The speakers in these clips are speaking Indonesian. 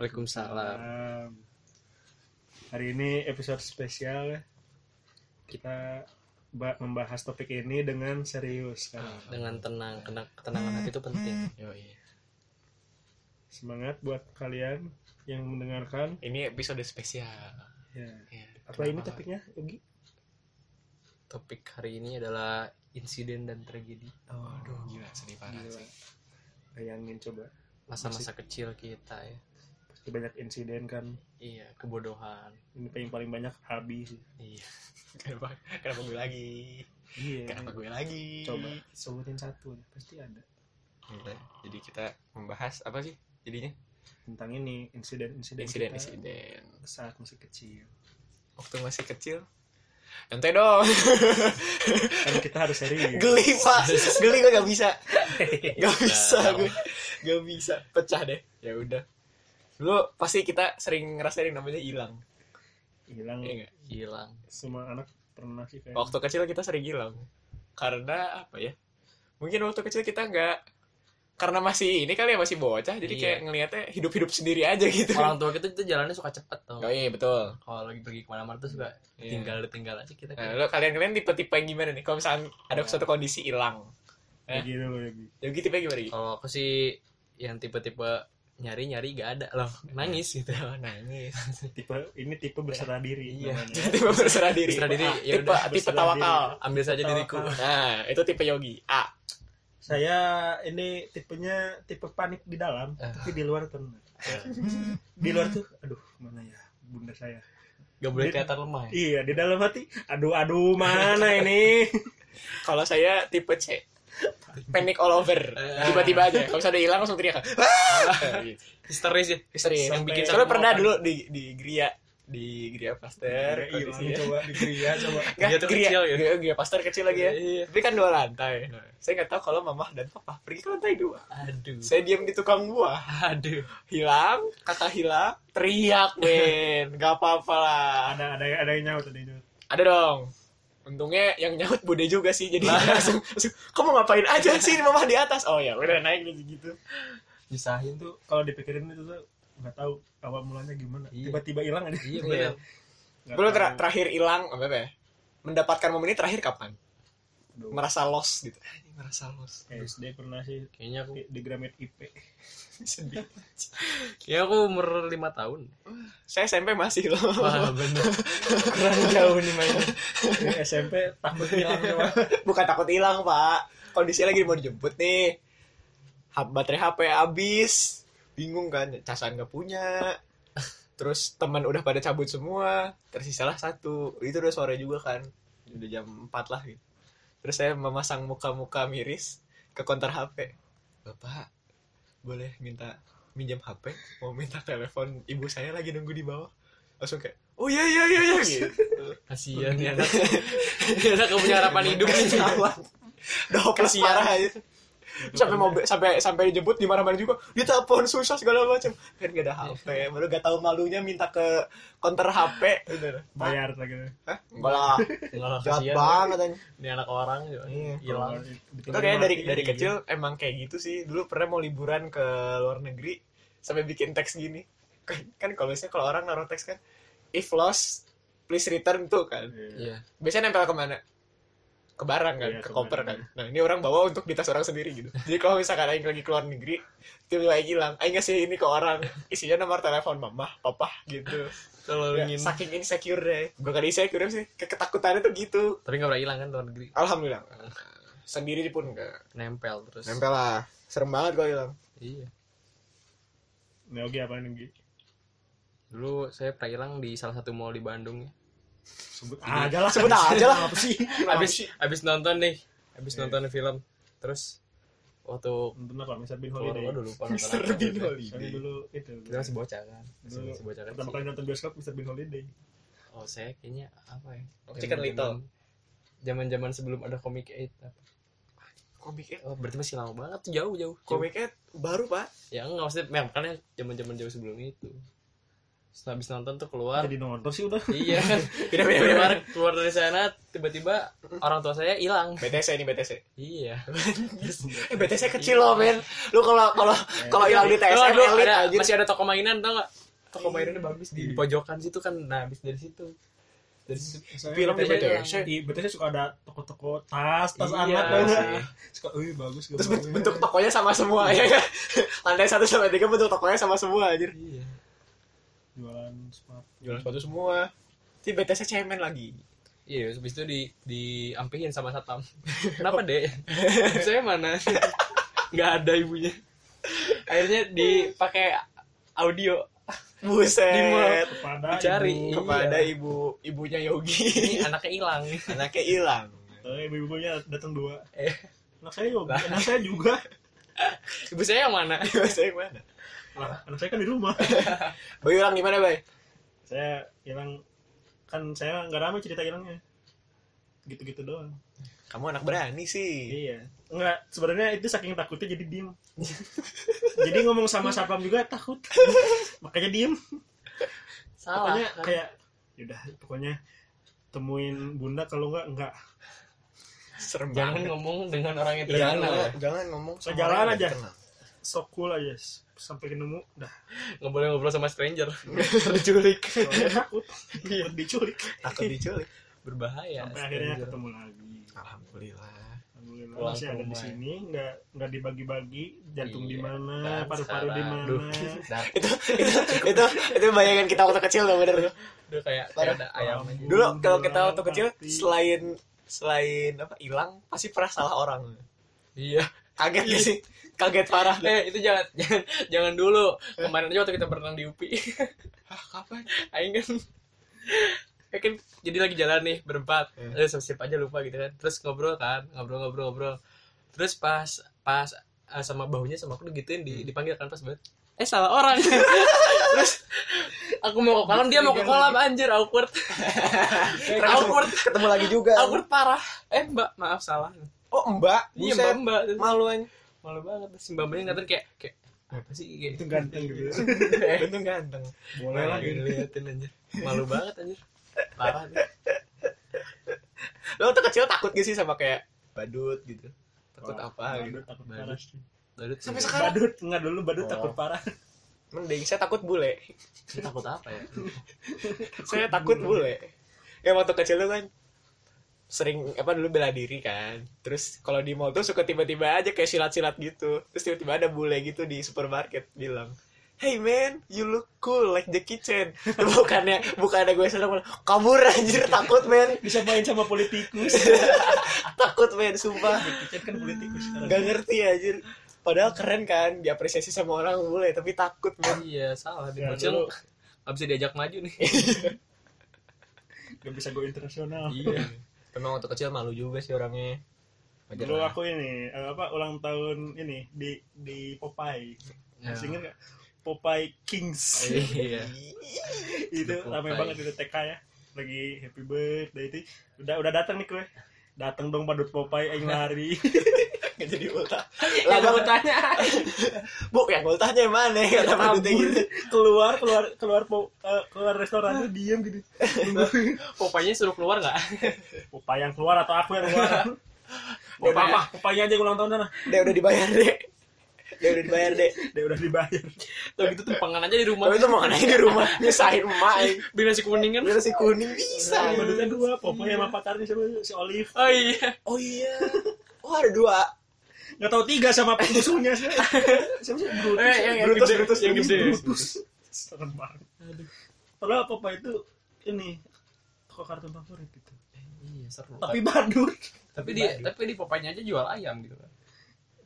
Waalaikumsalam. Um, Hari ini episode spesial ya. Kita ba- membahas topik ini dengan serius kan. Dengan tenang, kena ketenangan hati itu penting. Yo, iya. Semangat buat kalian yang mendengarkan. Ini episode spesial. Ya. Ya, Apa ini topiknya, Yogi? Topik hari ini adalah insiden dan tragedi. Waduh, gila sedih parah Gila. sih. Bayangin coba. Masa-masa kecil kita ya. Banyak insiden kan. Iya, kebodohan. Ini paling paling banyak habis. Iya. Kenapa, kenapa gue lagi? Iya. Kenapa gue lagi? Coba sebutin satu, pasti ada. Gila. Jadi kita membahas apa sih jadinya? Tentang ini insiden-insiden kita Insiden-insiden. saat masih kecil. Waktu masih kecil. Nanti dong. Kan kita harus serius. Geli pak. Geli gue gak bisa. Gak bisa gue. Gak bisa. Pecah deh. Ya udah. Dulu pasti kita sering ngerasain yang namanya hilang. Hilang. Iya? Hilang. Semua anak pernah sih kayak. Waktu kecil kita sering hilang. Karena apa ya? Mungkin waktu kecil kita nggak karena masih ini kali ya masih bocah jadi Iya. kayak ngelihatnya hidup-hidup sendiri aja gitu. Orang tua kita itu jalannya suka cepet tau. Oh iya betul. Kalau lagi pergi ke mana-mana tuh suka Iya. tinggal tinggal aja kita. Nah, lo kalian-kalian tipe-tipe yang gimana nih? Kalau misalnya ada suatu kondisi hilang. Kayak gitu loh Yogi. Yogi tipe gimana Gi? Kalau aku sih yang tipe-tipe nyari-nyari gak ada loh. Nangis gitu. Oh, nangis. Tipe ini tipe berserah diri. Iya. namanya. tipe berserah diri. Berserah diri, ya tipe udah, tipe tawakal. Ambil saja Tawakal. diriku. Nah, itu tipe Yogi. A. Saya ini tipenya tipe panik di dalam, Ah. tapi di luar tenang. di luar tuh, aduh mana ya bunda saya. Gak boleh kelihatan lemah ya. Iya di dalam hati, aduh aduh mana ini. Kalau saya tipe C. Panic all over. Tiba-tiba aja. Kalau misalnya udah hilang langsung teriak. Ah! Gitu. Histeris ya. Sampai- Yang bikin soalnya pernah dulu di di Gria di Gria Pasteur. Hilang kondisinya. coba di Gria coba. Nggak, tuh Gria, kecil ya? Gria, Gria Pasteur kecil lagi ya. Iya. Tapi kan dua lantai. Saya nggak tahu kalau mama dan papa pergi ke lantai dua. Aduh. Saya diam di tukang buah. Aduh. Hilang, kakak hilang, teriak men. Gak apa-apa lah. Ada ada ada yang nyaut ada yang nyaut. Ada dong. Untungnya yang nyaut bude juga sih. Jadi langsung, langsung, kamu ngapain aja sih ini mama di atas? Oh ya udah naik gitu gitu. Disahin tuh kalau dipikirin itu tuh nggak tahu awal mulanya gimana. Iya. Tiba-tiba hilang aja. Iya Iya. Gue tahu. terakhir hilang apa ya? Mendapatkan momen ini terakhir kapan? Aduh. Merasa lost gitu. Ini merasa lost. SD pernah sih Kayaknya aku di, Gramet IP. Sedih. Kayaknya aku umur 5 tahun. Saya SMP masih loh. Wah, bener. Kurang jauh nih mainnya. SMP takut hilang. Bukan takut hilang pak. Kondisinya lagi mau dijemput nih. Baterai HP habis. Bingung kan. Casan nggak punya. Terus teman udah pada cabut semua. Tersisalah satu. Itu udah sore juga kan. Udah jam 4 lah gitu. Terus saya memasang muka-muka miris ke konter HP. Bapak, boleh minta minjam HP? Mau minta telepon ibu saya lagi nunggu di bawah. Langsung kayak, oh iya iya iya iya gitu. Kasihan ya anak. Gak punya harapan hidup nih. Kasihan. parah aja. Sampai mau sampai sampai dijemput dimarah-marah juga. Dia telepon susah segala macam. Kan gak ada HP. Baru gak tahu malunya minta ke konter HP. Udah. Bayar lagi. Hah? Enggak lah. Jahat banget aja. Ini anak orang juga. Iya. Hilang. Itu kayak dari dari kecil emang kayak gitu sih. Dulu pernah mau liburan ke luar negeri sampai bikin teks gini. Kan, kan kalau misalnya kalau orang naruh teks kan if lost please return tuh kan. Iya. biasanya nempel ke mana ke barang kan Iya, ke koper kan nah ini orang bawa untuk di tas orang sendiri gitu jadi kalau misalkan Aing lagi keluar negeri tiba-tiba Aing hilang Aing ngasih ini ke orang isinya nomor telepon mama papa gitu Kalau ya, ingin saking insecure deh bukan insecure sih ke ketakutannya tuh gitu tapi nggak pernah hilang kan luar negeri. alhamdulillah sendiri pun enggak Nempel terus. nempel lah serem banget kalau hilang Iya. Neogi apa nih? Dulu saya pernah hilang di salah satu mall di Bandung ya. Sebut aja lah. sebut aja lah Apa sih? Habis habis nonton nih. Habis Iya. nonton film. Terus waktu Nonton apa? Mr. Bean Holiday. aduh lupa nonton apa Bean gitu. Holiday. Soalnya dulu itu. Kita masih bocah kan. Masih, masih bocah kan. Pertama kali nonton bioskop Mr. Bean Holiday. Oh, saya kayaknya apa ya? Oh, Chicken Little. Zaman-zaman sebelum ada Comic 8 apa? komik Oh, berarti masih lama banget tuh jauh jauh. komiknya baru pak Ya enggak maksudnya ya, makanya zaman-zaman jauh sebelum itu. Setelah habis nonton tuh keluar. Jadi nonton sih udah. Iya. Kan beda beda keluar keluar dari sana tiba-tiba orang tua saya hilang. BTS ini BTS iya. Eh BTS kecil loh men lu kalau kalau kalau hilang di TSM elit ada, masih ada toko mainan tau gak toko mainannya bagus di, di pojokan situ kan. Nah habis dari situ. Dari situ. Film di BTS. di BTS suka ada toko-toko tas tas Iya anak. kan sih. suka wih bagus terus bentuk tokonya sama semua ya. Lantai satu sampai tiga bentuk tokonya sama semua anjir. Iya jualan sepatu. Jualan sepatu semua. Si BTS cemen lagi. Iya habis itu di diampihin sama satpam kenapa dek? Saya mana? Nggak ada ibunya. Akhirnya dipakai audio. Buset. Di kepada Dicari. ibu. Kepada Iya. ibu ibunya Yogi. Ini anaknya hilang. Anaknya hilang. Eh, ibu-ibunya datang dua. Eh. anak saya juga anak saya juga. Ibu saya yang mana? Saya mana? lah anak saya kan di rumah. Bayu hilang gimana Bay? Saya hilang. Kan saya nggak ramai cerita hilangnya. Gitu-gitu doang. Kamu anak berani sih. Iya. Nggak sebenarnya itu saking takutnya jadi diem. Jadi ngomong sama sapam juga takut. Makanya diem. Salah pokoknya kan? kayak yaudah pokoknya temuin bunda kalau nggak nggak. Serem jangan banget. ngomong dengan orang yang tidak jangan kenal ya. jangan ngomong sama yang aja. dikenal. So cool aja sampai ketemu dah. Nggak boleh ngobrol sama stranger. Diculik. Soalnya takut. Iya. diculik. Takut diculik. Berbahaya sampai akhirnya stranger. ketemu lagi. Alhamdulillah. Alhamdulillah. Pulang masih ada di sini nggak nggak dibagi-bagi. Jantung di Iya, mana kan, paru-paru di mana. itu itu itu itu bayangan kita waktu kecil loh bener tuh. Udah kayak ada ayam aja. dulu kalau kita waktu Mati. kecil selain selain apa hilang pasti pernah salah orang. Iya. Kaget gak sih kaget parah eh itu jangan jangan jangan dulu. Kemarin aja waktu kita berenang di UPI. Hah, kapan? Aing kan ya kan jadi lagi jalan nih berempat. Hmm. eh siapa aja lupa gitu kan. Terus ngobrol kan ngobrol ngobrol. Ngobrol terus pas pas eh, sama bahunya sama aku digituin di, dipanggil kan pas banget. Eh salah orang. Terus aku mau ke kolam dia mau ke kolam anjir awkward. Awkward. Ketemu lagi juga. Awkward parah. Eh mbak maaf salah. Oh mbak? Iya mbak mbak. Malu aja malu banget. Terus mbak mbaknya ngatain kayak kayak apa sih? Kayak itu ganteng gitu. Bentuk ganteng. Boleh lah gitu liatin anjir. Malu banget anjir. Parah nih. lo waktu kecil takut gak sih sama kayak badut gitu? Takut Wah, apa gitu? badut. takut parah sih. Badut Sampai sekarang? badut. Nggak dulu badut Oh. takut parah. Mending saya takut bule. Ini takut apa ya? Saya takut bule. Ya waktu kecil tuh kan sering apa dulu bela diri kan terus kalau di mall tuh suka tiba-tiba aja kayak silat-silat gitu terus tiba-tiba ada bule gitu di supermarket bilang Hey man, you look cool like the kitchen. Bukannya, bukannya gue seneng malah, kabur anjir takut man, bisa main sama politikus takut man, sumpah. Kitchen kan politikus sekarang. Gak ngerti anjir. Padahal keren kan, diapresiasi sama orang bule, tapi takut man. iya salah di Ya, bocil bisa diajak maju nih gak bisa go internasional iya Memang waktu kecil malu juga sih orangnya. Wajar dulu aku ini eh, apa ulang tahun ini di di Popeye. Ya. masih inget gak Popeye Kings. Iya. Itu ramai banget itu TK ya. Lagi happy birthday itu. Udah udah datang nih kue. Datang dong badut Popeye aing lari jadi ultah. gue tanya Bu, yang ultahnya yang mana? Kata Kabur. gitu. keluar keluar keluar po- eh, keluar restoran tuh diem gitu popanya suruh keluar nggak Popeye yang keluar atau aku yang keluar Gak apa-apa, Popeye aja yang ulang tahun sana Dia udah dibayar, Dek. Dia udah dibayar, Dek. Dia udah dibayar tuh gitu tumpangan aja di rumah Tapi itu mau nanya di rumah, nyusahin emak. beli nasi kuning kan Dia nasi kuning bisa. Nah, dua, Popeye sama pacarnya sama si Olive oh iya Oh iya. Oh ada dua. Gak tau tiga sama musuhnya sih. Siapa sih? Brutus. Eh, yang- yang Brutus, gede, Brutus, yang gede. Brutus. Serem banget. Padahal Popeye itu ini toko kartun favorit gitu. Iya seru. Tapi badut tapi di tapi di popanya aja jual ayam gitu kan.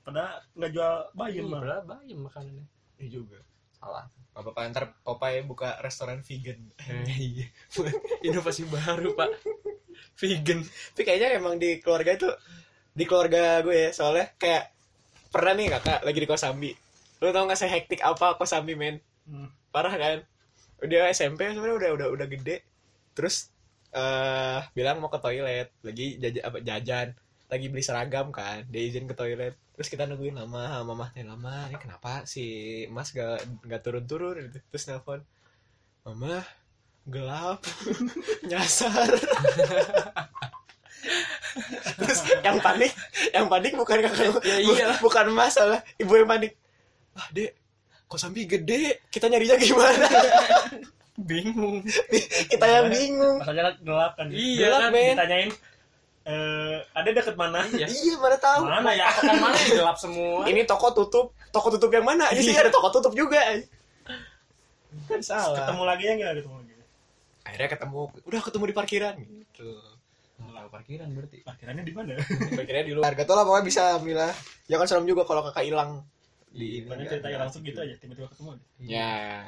Padahal nggak jual bayam iya mah padahal bayam makanannya. Iya juga. salah. Apa apa ntar Popeye buka restoran vegan. iya. Inovasi baru pak. Vegan. Tapi kayaknya emang di keluarga itu di keluarga gue ya, soalnya kayak pernah nih kakak lagi di Kosambi. Lu tau gak saya hektik apa Kosambi men? Hmm. parah kan? Udah SMP sebenarnya udah udah udah gede. Terus eh bilang mau ke toilet. Lagi jajan apa jajan. Lagi beli seragam kan dia izin ke toilet. Terus kita nungguin lama mamahnya lama ini kenapa si mas gak gak turun turun gitu terus nelfon mama gelap nyasar terus yang panik yang panik bukan kakak Ya bu- iyalah. bukan masalah ibu yang panik. Ah dek kok sampai gede? Kita nyarinya gimana? Bingung. Kita yang bingung. Masalahnya gelap kan. Iya Gelap, kan? men. Ditanyain eh ada deket mana? iya. Iya mana tahu. Mana ya? kan mana yang gelap semua? Ini toko tutup. Toko tutup yang mana? Ini sih ada toko tutup juga kan salah. Ketemu lagi ya nggak? Ketemu lagi? akhirnya ketemu. Udah ketemu di parkiran. Gitu Tahu parkiran berarti Parkirannya di mana? parkirnya di luar harga tuh lah pokoknya bisa Mila ya kan serem juga kalau kakak hilang di Banyak ceritanya langsung gitu aja tiba-tiba ketemu. ya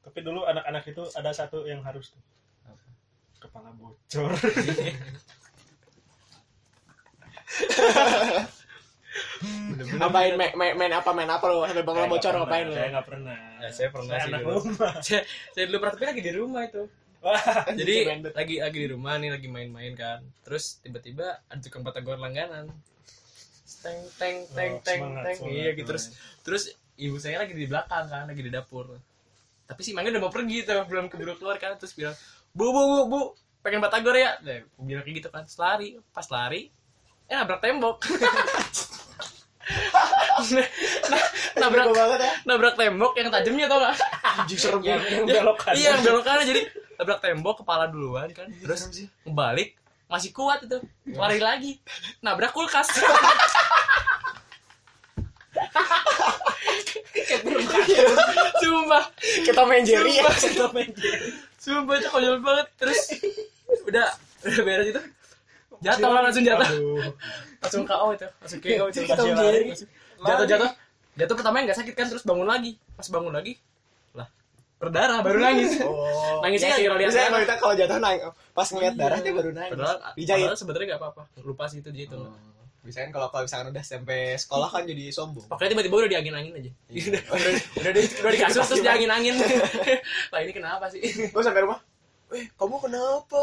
Tapi dulu anak-anak itu ada satu yang harus tuh. Kepala bocor. ngapain main, main, main apa main apa lo sampai bangla Saya bocor ngapain pernah, lo Saya nggak pernah. Ya, saya pernah sih anak dulu. rumah. saya, saya dulu pernah tapi lagi di rumah itu jadi lagi lagi di rumah nih lagi main-main kan. Terus tiba-tiba ada tukang batagor langganan. Teng teng teng Oh, teng semangat, teng. semangat, iya gitu. terus terus ibu saya lagi di belakang kan lagi di dapur. Tapi si mangga udah mau pergi tuh belum keburu keluar kan. Terus bilang bu bu bu bu pengen batagor ya? Nah, bilang kayak gitu kan Terus lari. Pas lari eh nabrak tembok. Nah, nabrak banget ya. nabrak tembok yang tajamnya tau gak anjing serem yang, yang belokan. iya yang belokannya. Jadi tabrak tembok kepala duluan kan. Terus ngebalik masih kuat itu. Lari lagi. Nabrak kulkas. Sumpah. Kita main Jerry ya. Kita main game. sumpah itu konyol banget. Terus udah udah beres itu. Jatuh lah langsung jatuh. Langsung KO itu. Langsung KO itu. Kita Jerry. Jatuh jatuh jatuh. Pertama nggak sakit kan terus bangun lagi. Pas bangun lagi berdarah baru nangis oh Nangisnya ya sih, gara-gara lihat darah. kalau kita kalau jatuh nangis pas ngeliat Iya. darahnya baru nangis padahal dijahit padahal sebenarnya nggak apa-apa lupa sih itu dia itu biasanya kalau kalau misalkan udah sampai sekolah kan jadi sombong Pokoknya tiba-tiba udah diangin-angin aja. Iya. udah, udah, di, udah di kasur terus diangin-angin. Lah ini kenapa sih? gue sampai rumah eh kamu kenapa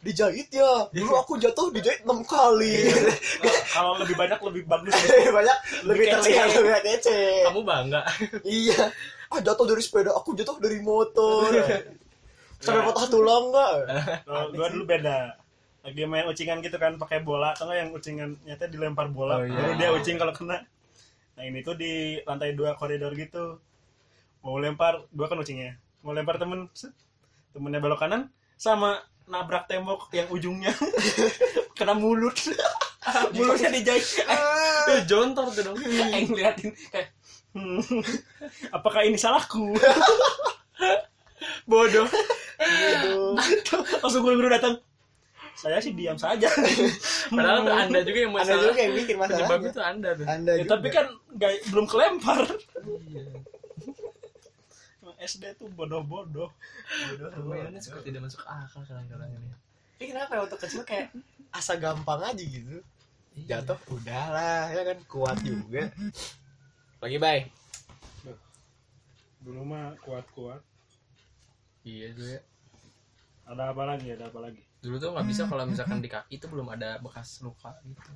dijahit ya dulu aku jatuh dijahit enam kali Kalau lebih banyak lebih bagus. banyak lebih kece. terlihat lebih kece Kamu bangga. iya ah jatuh dari sepeda aku jatuh dari motor sampai Ya. patah tulang enggak Kalau gua dulu beda. Lagi main ucingan gitu kan pakai bola, atau nggak yang ucingan nyata dilempar bola, Oh, iya. baru dia ucing kalau kena. Nah ini tuh di lantai dua koridor gitu. Mau lempar, dua kan ucingnya. Mau lempar temen, temennya belok kanan, sama nabrak tembok yang ujungnya kena mulut. Mulutnya dijahit. Tuh jontor tuh dong. Yang ngeliatin kayak Hmm. Apakah ini salahku? bodoh. Langsung guru-guru datang. Saya sih diam saja. Padahal tuh Anda juga yang anda masalah. juga yang bikin masalah Penyebabnya tuh Anda tuh. anda Ya, juga tapi kan nggak belum kelempar. Iya. SD tuh bodoh-bodoh. Bodoh Permainannya suka tidak masuk akal kadang-kadang ini. ini kenapa ya waktu kecil kayak asa gampang aja gitu Iya. jatuh udahlah ya kan kuat juga lagi bay Dulu mah kuat-kuat. Iya tuh ya. Ada apa lagi? Ada apa lagi? Dulu tuh nggak bisa kalau misalkan di kaki itu belum ada bekas luka gitu.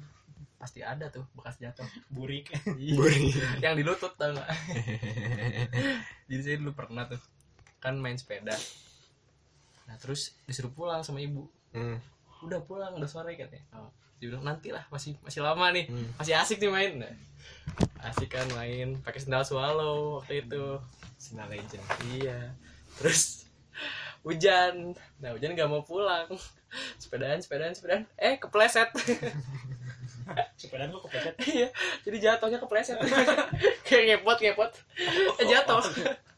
Pasti ada tuh bekas jatuh. Burik. yang di lutut tau nggak jadi saya dulu pernah tuh kan main sepeda nah terus disuruh pulang sama ibu Hmm. udah pulang udah sore katanya oh, dia bilang nanti lah masih masih lama nih Hmm. masih asik nih main nah, asik kan main pakai sendal swallow waktu itu. Sina Legend. Iya. Terus hujan. Nah hujan nggak mau pulang. Sepedaan sepedaan sepedaan. Eh kepleset. Sepedaan kok kepleset. iya jadi jatuhnya kepleset. Kayak ngepot ngepot. Eh, jatuh.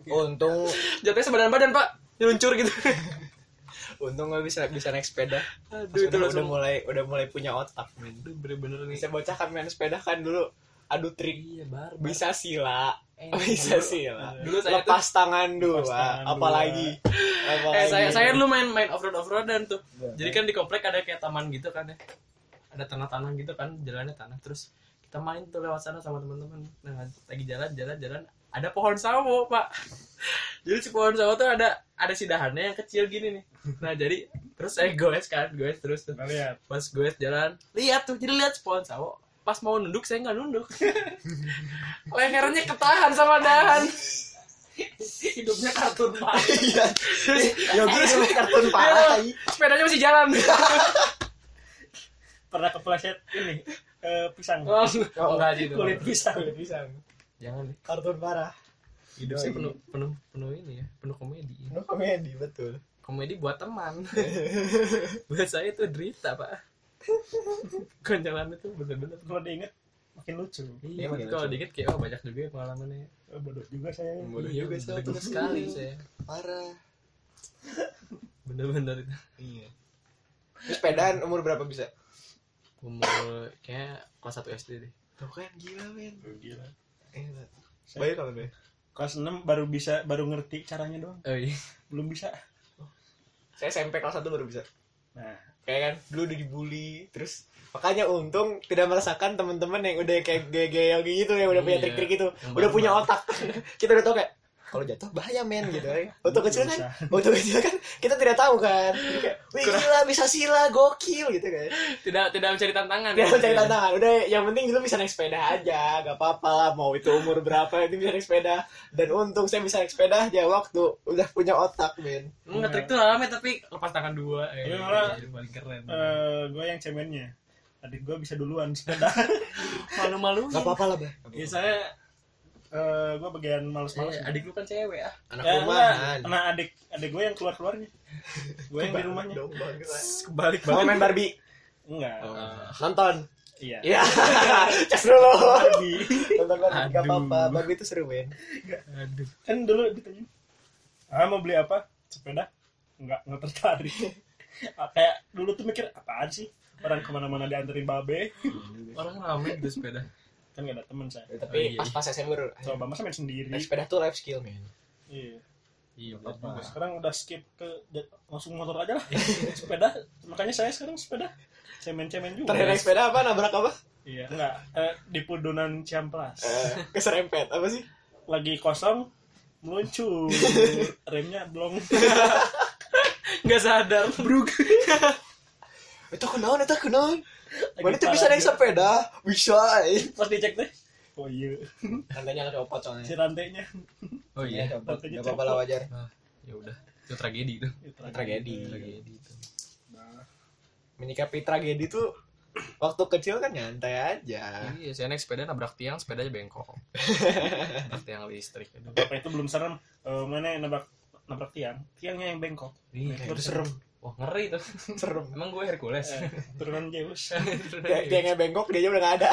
untung. Jatuhnya sebadan badan pak. Nyeluncur gitu. Untung nggak bisa bisa naik sepeda. Aduh Pas itu udah, udah mulai udah mulai punya otak men. bener-bener nih. Bisa bocah kan main sepeda kan dulu adu trik. Iya bar bar. bisa sila. Eh, bisa dulu- sila. Dulu saya lepas tangan dua. Lepas tangan dua. apalagi. Eh apalagi saya saya dulu main main off road off roadan tuh. Iya. jadi kan di komplek ada kayak taman gitu kan ya. Ada tanah-tanah gitu kan jalannya tanah. Terus kita main tuh lewat sana sama teman-teman. Nah lagi jalan jalan jalan. Ada pohon sawo pak. Jadi si pohon sawo tuh ada ada si dahannya yang kecil gini nih. Nah jadi terus saya goes kan goes terus tuh. Nah, lihat. pas goes jalan lihat tuh. Jadi lihat si pohon sawo pas mau nunduk saya nggak nunduk. Lehernya ketahan sama dahan. Hidupnya kartun pak Iya. Yogi sama kartun parah. tai. sepedanya masih jalan. Pernah kepleset ini eh, pisang. Oh, enggak sih itu kulit pisang. Kulit pisang. Jangan deh. Kartun parah. hidup saya penuh penuh penuh ini ya penuh komedi. No komedi betul. komedi buat teman. Buat saya itu derita pak konyolan itu bener-bener kalau diinget makin lucu iya makin kalau dikit kayak oh banyak juga ya pengalamannya Eh, bodoh juga saya Bodoh iya, juga saya. bener sekali saya Parah. bener-bener itu Iya. Terus sepedaan umur berapa bisa? umur kayak kelas 1 SD deh Tuh kan gila men. gila Gila. Baik kapan Bay? kelas 6 baru bisa baru ngerti caranya doang oh iya belum bisa Saya SMP kelas 1 baru bisa. nah Kayak kan dulu udah dibully terus makanya untung tidak merasakan teman-teman yang udah kayak gaya gitu yang udah punya Iya. trik-trik gitu Yang udah punya otak kita udah tau kayak kalau jatuh bahaya men gitu kan. Waktu kecil kan waktu kecil kan kita tidak tahu kan. Kayak wih gila bisa sila gokil gitu kan. Tidak tidak mencari tantangan dia ya. mencari tantangan udah yang penting dulu bisa naik sepeda aja gak apa-apa lah mau itu umur berapa itu bisa naik sepeda. Dan untung saya bisa naik sepeda aja waktu udah punya otak men. Emang ngetrik tuh rame tapi lepas tangan dua. Eh, Tapi malah- itu paling keren. Eh, gue yang cemennya. Adik gue bisa duluan sepeda. Malu-malu gak apa-apa lah bah ya saya eh, gue bagian males-males adik lu kan cewek ah. Anak ya, rumahan enggak. nah adik adik gue yang keluar keluarnya gue yang di rumahnya. Dong, bagus. kebalik mau main Barbie? Enggak. Nonton? Iya. Iya, cas dulu. Barbie. Nonton Barbie, gak Aduh. apa-apa. Barbie itu seru, men. aduh. Kan dulu ditanya ah mau beli apa? Sepeda? Enggak enggak tertarik. Ah, kayak dulu tuh mikir apaan sih? Orang ke mana-mana dianterin babe. Orang rame di sepeda kan gak ada teman saya Oh, Tapi iya. pas pas SMA baru, coba masa main sendiri. Naik sepeda tuh life skill, men. iya. Iya apa sekarang udah skip ke langsung motor aja lah. Sepeda. Makanya saya sekarang sepeda. Cemen-cemen juga. Terakhir naik sepeda apa? Nabrak apa? iya enggak. Eh, di Pudunan Ciamplas. Eh, keserempet. Apa sih? lagi kosong meluncur. Remnya belum nggak sadar. Brug Itu kenaon, itu kenaon. Mana tuh bisa naik sepeda? Bisa. eh. pas dicek deh oh iya. Tandanya ada copot si soalnya. rantainya. Oh iya. copot. Tandanya Gak apa-apa lah wajar. Ah, ya udah. Itu tragedi itu Tragedi. tragedi. Itu. Nah, Menyikapi tragedi tuh waktu kecil kan nyantai aja. iya saya naik sepeda nabrak tiang sepedanya bengkok. Nabrak tiang listrik. Itu bapak itu belum serem. Eh, mana nabrak nabrak tiang? Tiangnya yang bengkok. Iya Itu serem, wah ngeri tuh serem. emang gue Hercules Eh, turunan Zeus Dia, tiangnya bengkok, dia udah gak ada.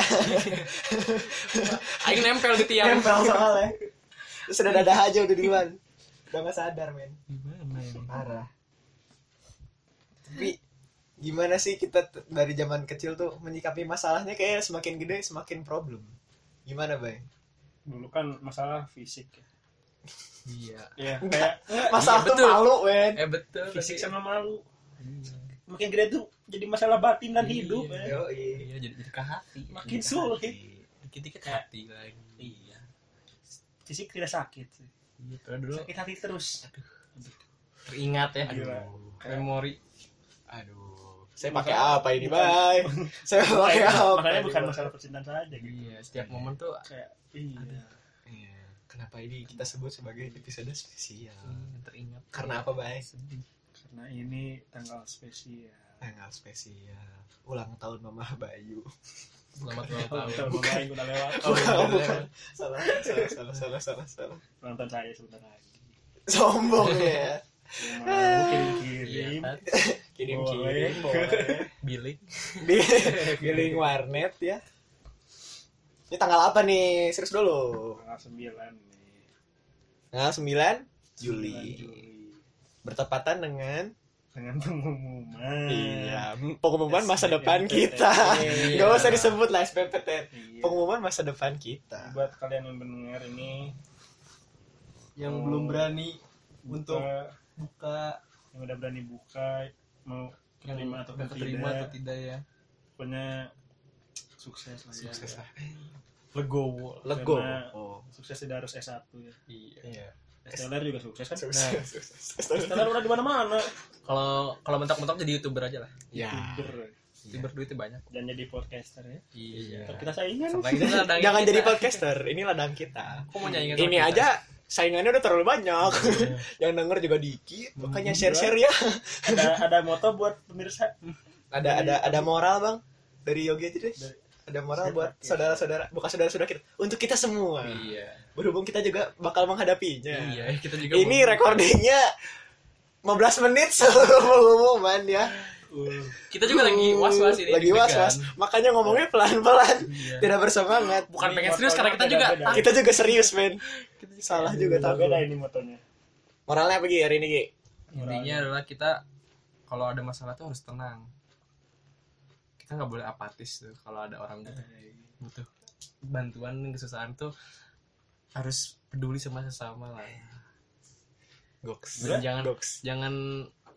Aing nempel di tiang Nempel soalnya. Terus udah dadah aja udah duluan. Udah gak sadar, men. gimana ya Parah. Tapi gimana sih kita t- dari zaman kecil tuh menyikapi masalahnya kayak semakin gede semakin problem. Gimana, Bang? dulu kan masalah fisik iya ya kayak Masalah Iya, betul. malu, men. eh betul fisik sama malu Iya. makin gede tuh jadi masalah batin dan Iya. hidup ya. Yo, iya jadi jadi ke hati Makin Jadi ke sulit. hati. dikit-dikit hati lagi iya fisik tidak sakit iya dulu sakit hati terus teringat ya Gila. memori Aduh. Saya pakai apa ini, Bang? Saya pakai apa? makanya bukan masalah percintaan saja gitu iya setiap momen tuh kayak iya Iya. Kenapa ini kita sebut sebagai episode spesial? iya, teringat Karena apa, Bang? sedih karena ini tanggal spesial Tanggal spesial. Ulang tahun Mama Bayu. selamat ulang Tahun tahun mama yang udah lewat Oh, Bukan, bukan. Salah, salah, salah, salah, salah, salah. nonton saya sebentar lagi Sombong ya. Iya kirim kan Kirim Boleh. kirim boleh. billing billing warnet ya. Ini tanggal apa nih? Serius dulu. tanggal sembilan nih Tanggal 9 9 Juli. Juli Bertepatan dengan dengan pengumuman Iya, pengumuman masa depan kita. Iya. Gak usah disebut lah SPPT. Iya. Pengumuman masa depan kita. buat kalian yang mendengar ini Yang Oh. belum berani untuk buka, yang udah berani buka mau yang terima atau udah tidak keterima atau tidak ya pokoknya sukses lah ya. sukses lah. legowo Lego. Karena- Oh. sukses tidak harus S1 ya iya Iya. STLR juga sukses kan Sukses. Sukses. STLR udah di mana-mana kalau kalau mentok-mentok jadi youtuber aja lah Ya. youtuber youtuber duitnya banyak dan jadi podcaster ya iya Ntar kita saingan Jangan kita. jadi podcaster, ini ladang kita. aku mau nyanyiin Ini kita. aja saingannya udah terlalu banyak yang denger juga dikit makanya share share ya ada ada moto buat pemirsa ada ada ada moral bang dari Yogi aja deh Dari- ada moral buat pakai. saudara-saudara bukan saudara-saudara kita untuk kita semua. Iya. Berhubung kita juga bakal menghadapinya. Iya kita juga ini mau- recordingnya 15 menit sebelum pengumuman ya. Uh, kita juga lagi was was ini lagi was was deg-degan. makanya ngomongnya pelan pelan Iya. tidak bersemangat. Bukan Ini pengen serius karena kita juga beda-beda. kita juga serius men. Salah juga beda tapi beda ini motonya. Moralnya apa Gi, hari ini Gi? intinya adalah kita kalau ada masalah tuh harus tenang kita nggak boleh apatis tuh kalau ada orang butuh bantuan kesusahan tuh harus peduli sama sesama lah Goks. Dan jangan Goks. jangan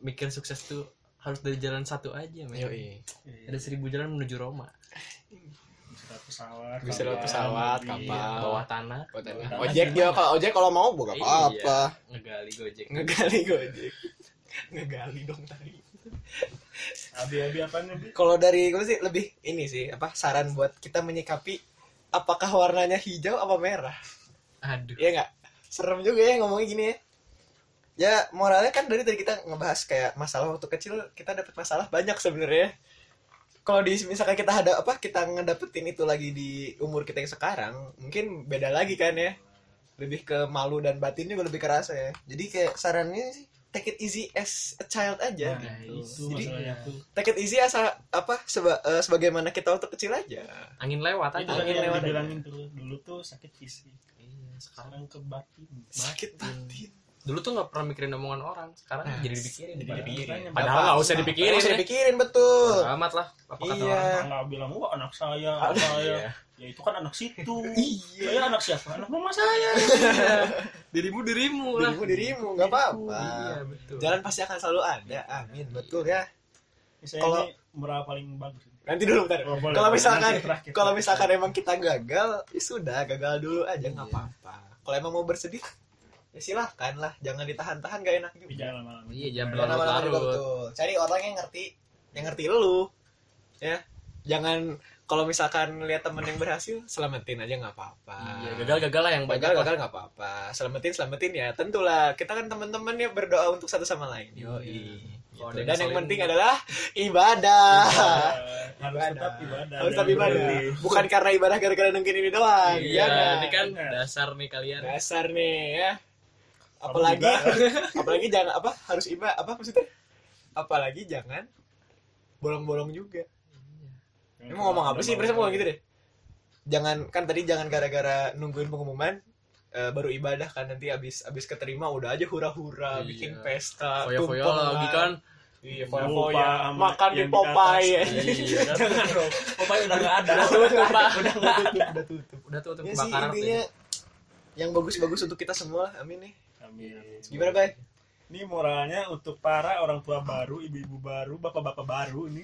mikir sukses tuh harus dari jalan satu aja men Yoi. ada seribu jalan menuju Roma bisa lewat pesawat Bisa lewat kapal, pesawat, kapal. bawah tanah Tanah. Ojek dia kalau ojek kalau mau buka apa-apa. Iya, ngegali gojek Ngegali gojek. Ngegali dong tadi. Abi abi apa nih Kalau dari gue sih lebih ini sih apa saran buat kita menyikapi apakah warnanya hijau apa merah? aduh Iya nggak? Serem juga ya ngomongnya gini ya. Ya moralnya kan dari tadi kita ngebahas kayak masalah waktu kecil kita dapat masalah banyak sebenarnya. Kalau di misalkan kita ada apa kita ngedapetin itu lagi di umur kita yang sekarang, mungkin beda lagi kan ya. Lebih ke malu dan batin juga lebih kerasa ya. Jadi kayak sarannya sih take it easy as a child aja. Nah, Guys. itu Jadi- tuh Take it easy asa apa seba- eh, sebagaimana kita waktu kecil aja. angin lewat aja tadi yang lewat tuh dulu tuh sakit fisik Iya, sekarang sekarang ke batin Sakit batin. Dulu tuh nggak pernah mikirin omongan orang sekarang Nah, jadi dipikirin jadi dipikirin. padahal nggak usah dipikirin Nggak usah dipikirin betul. Bodo amat lah apa kata Iya. orang nggak bilang wah anak saya anak saya Iya. ya itu kan anak situ Iya. saya anak siapa anak mama saya dirimu dirimu lah Dirimu dirimu nggak apa-apa. iya betul Jalan pasti akan selalu ada. Amin. Betul ya. saya Kalau- ini moral paling bagus Nanti dulu bentar. Oh. Kalau misalkan kalau misalkan emang kita gagal, ya sudah gagal dulu aja nggak Iya. apa-apa. Kalau emang mau bersedih, ya silahkan lah. Jangan ditahan-tahan gak enak juga. jangan lama-lama Iya, jangan Jangan lama-lama juga berlarut-larut. betul. Cari orang yang ngerti, yang ngerti lu. Ya. Jangan kalau misalkan lihat temen yang berhasil, selamatin aja nggak apa-apa. iya gagal gagal lah yang banyak gagal gagal nggak apa-apa selamatin selamatin ya tentulah kita kan teman-teman ya berdoa untuk satu sama lain Gitu. ada yang dan yang ngeselin- penting adalah ibadah harus Ibadah. tetap ibadah harus tetap ibadah berhenti. bukan karena ibadah gara-gara nungguin ini doang iya nggak? ini kan dasar nih kalian dasar nih ya apalagi apalagi jangan apa harus ibadah apa maksudnya? Apalagi jangan bolong-bolong juga. Ini mau ngomong apa sih Pres? Mau gitu deh. Jangan kan tadi jangan gara-gara nungguin pengumuman eh, baru ibadah kan nanti abis abis keterima udah aja hura-hura Iya. bikin pesta foya-foya lagi kan. iya foya-foya. Makan di Popeye atas. iya. Kan Popeye udah nggak ada. Udah tutup pak. Udah tutup udah tutup udah tutup ya sih intinya yang bagus-bagus untuk kita semua amin nih Amin. gimana bay Ini moralnya untuk para orang tua baru, ibu-ibu baru, bapak-bapak baru ini.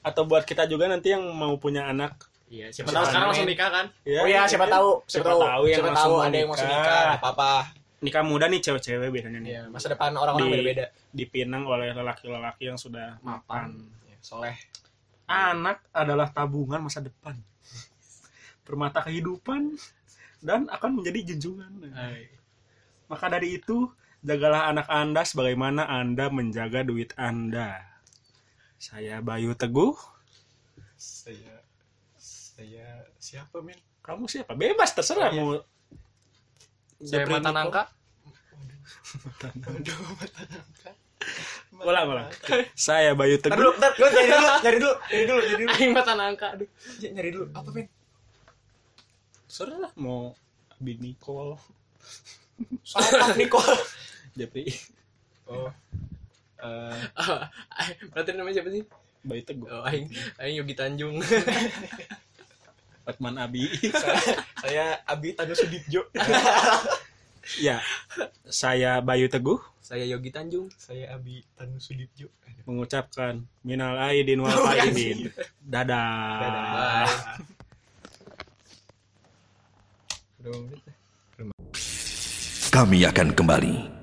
Atau buat kita juga nanti yang mau punya anak. iya siapa Siapa tahu sekarang langsung nikah kan Ya, oh ya siapa mungkin tahu siapa, siapa tahu tahu yang siapa langsung tahu mau ada yang mau nikah. nikah apa apa Nikah muda nih cewek-cewek biasanya nih. ya masa depan orang-orang Di- beda-beda Dipinang oleh lelaki-lelaki yang sudah mapan. Ya, soleh Anak adalah tabungan masa depan. Permata kehidupan dan akan menjadi junjungan. Hai. Maka dari itu, jagalah anak Anda sebagaimana Anda menjaga duit Anda. Saya Bayu Teguh. saya saya siapa men Kamu siapa? Bebas terserah Oh, iya. mau. saya mata nangka Aduh, mata nangka. Ulang, ulang. Saya Bayu Ntar dulu, Teguh. ntar, gue nyari dulu, nyari dulu, nyari dulu, nyari dulu. aing mata nangka aduh Ya, nyari dulu, apa men? Terserah mau Abi Nicole. Salah Niko. Jepri. Oh. Eh, berarti namanya siapa sih Bayu Teguh. oh aing aing Yogi Tanjung Batman Abi. saya, saya Abi Tanu Sudibjo. ya. Saya Bayu Teguh saya Yogi Tanjung saya Abi Tanu Sudibjo. mengucapkan minal aidin wal faizin. Dadah. Dadah. Udah mau menit. Kami akan kembali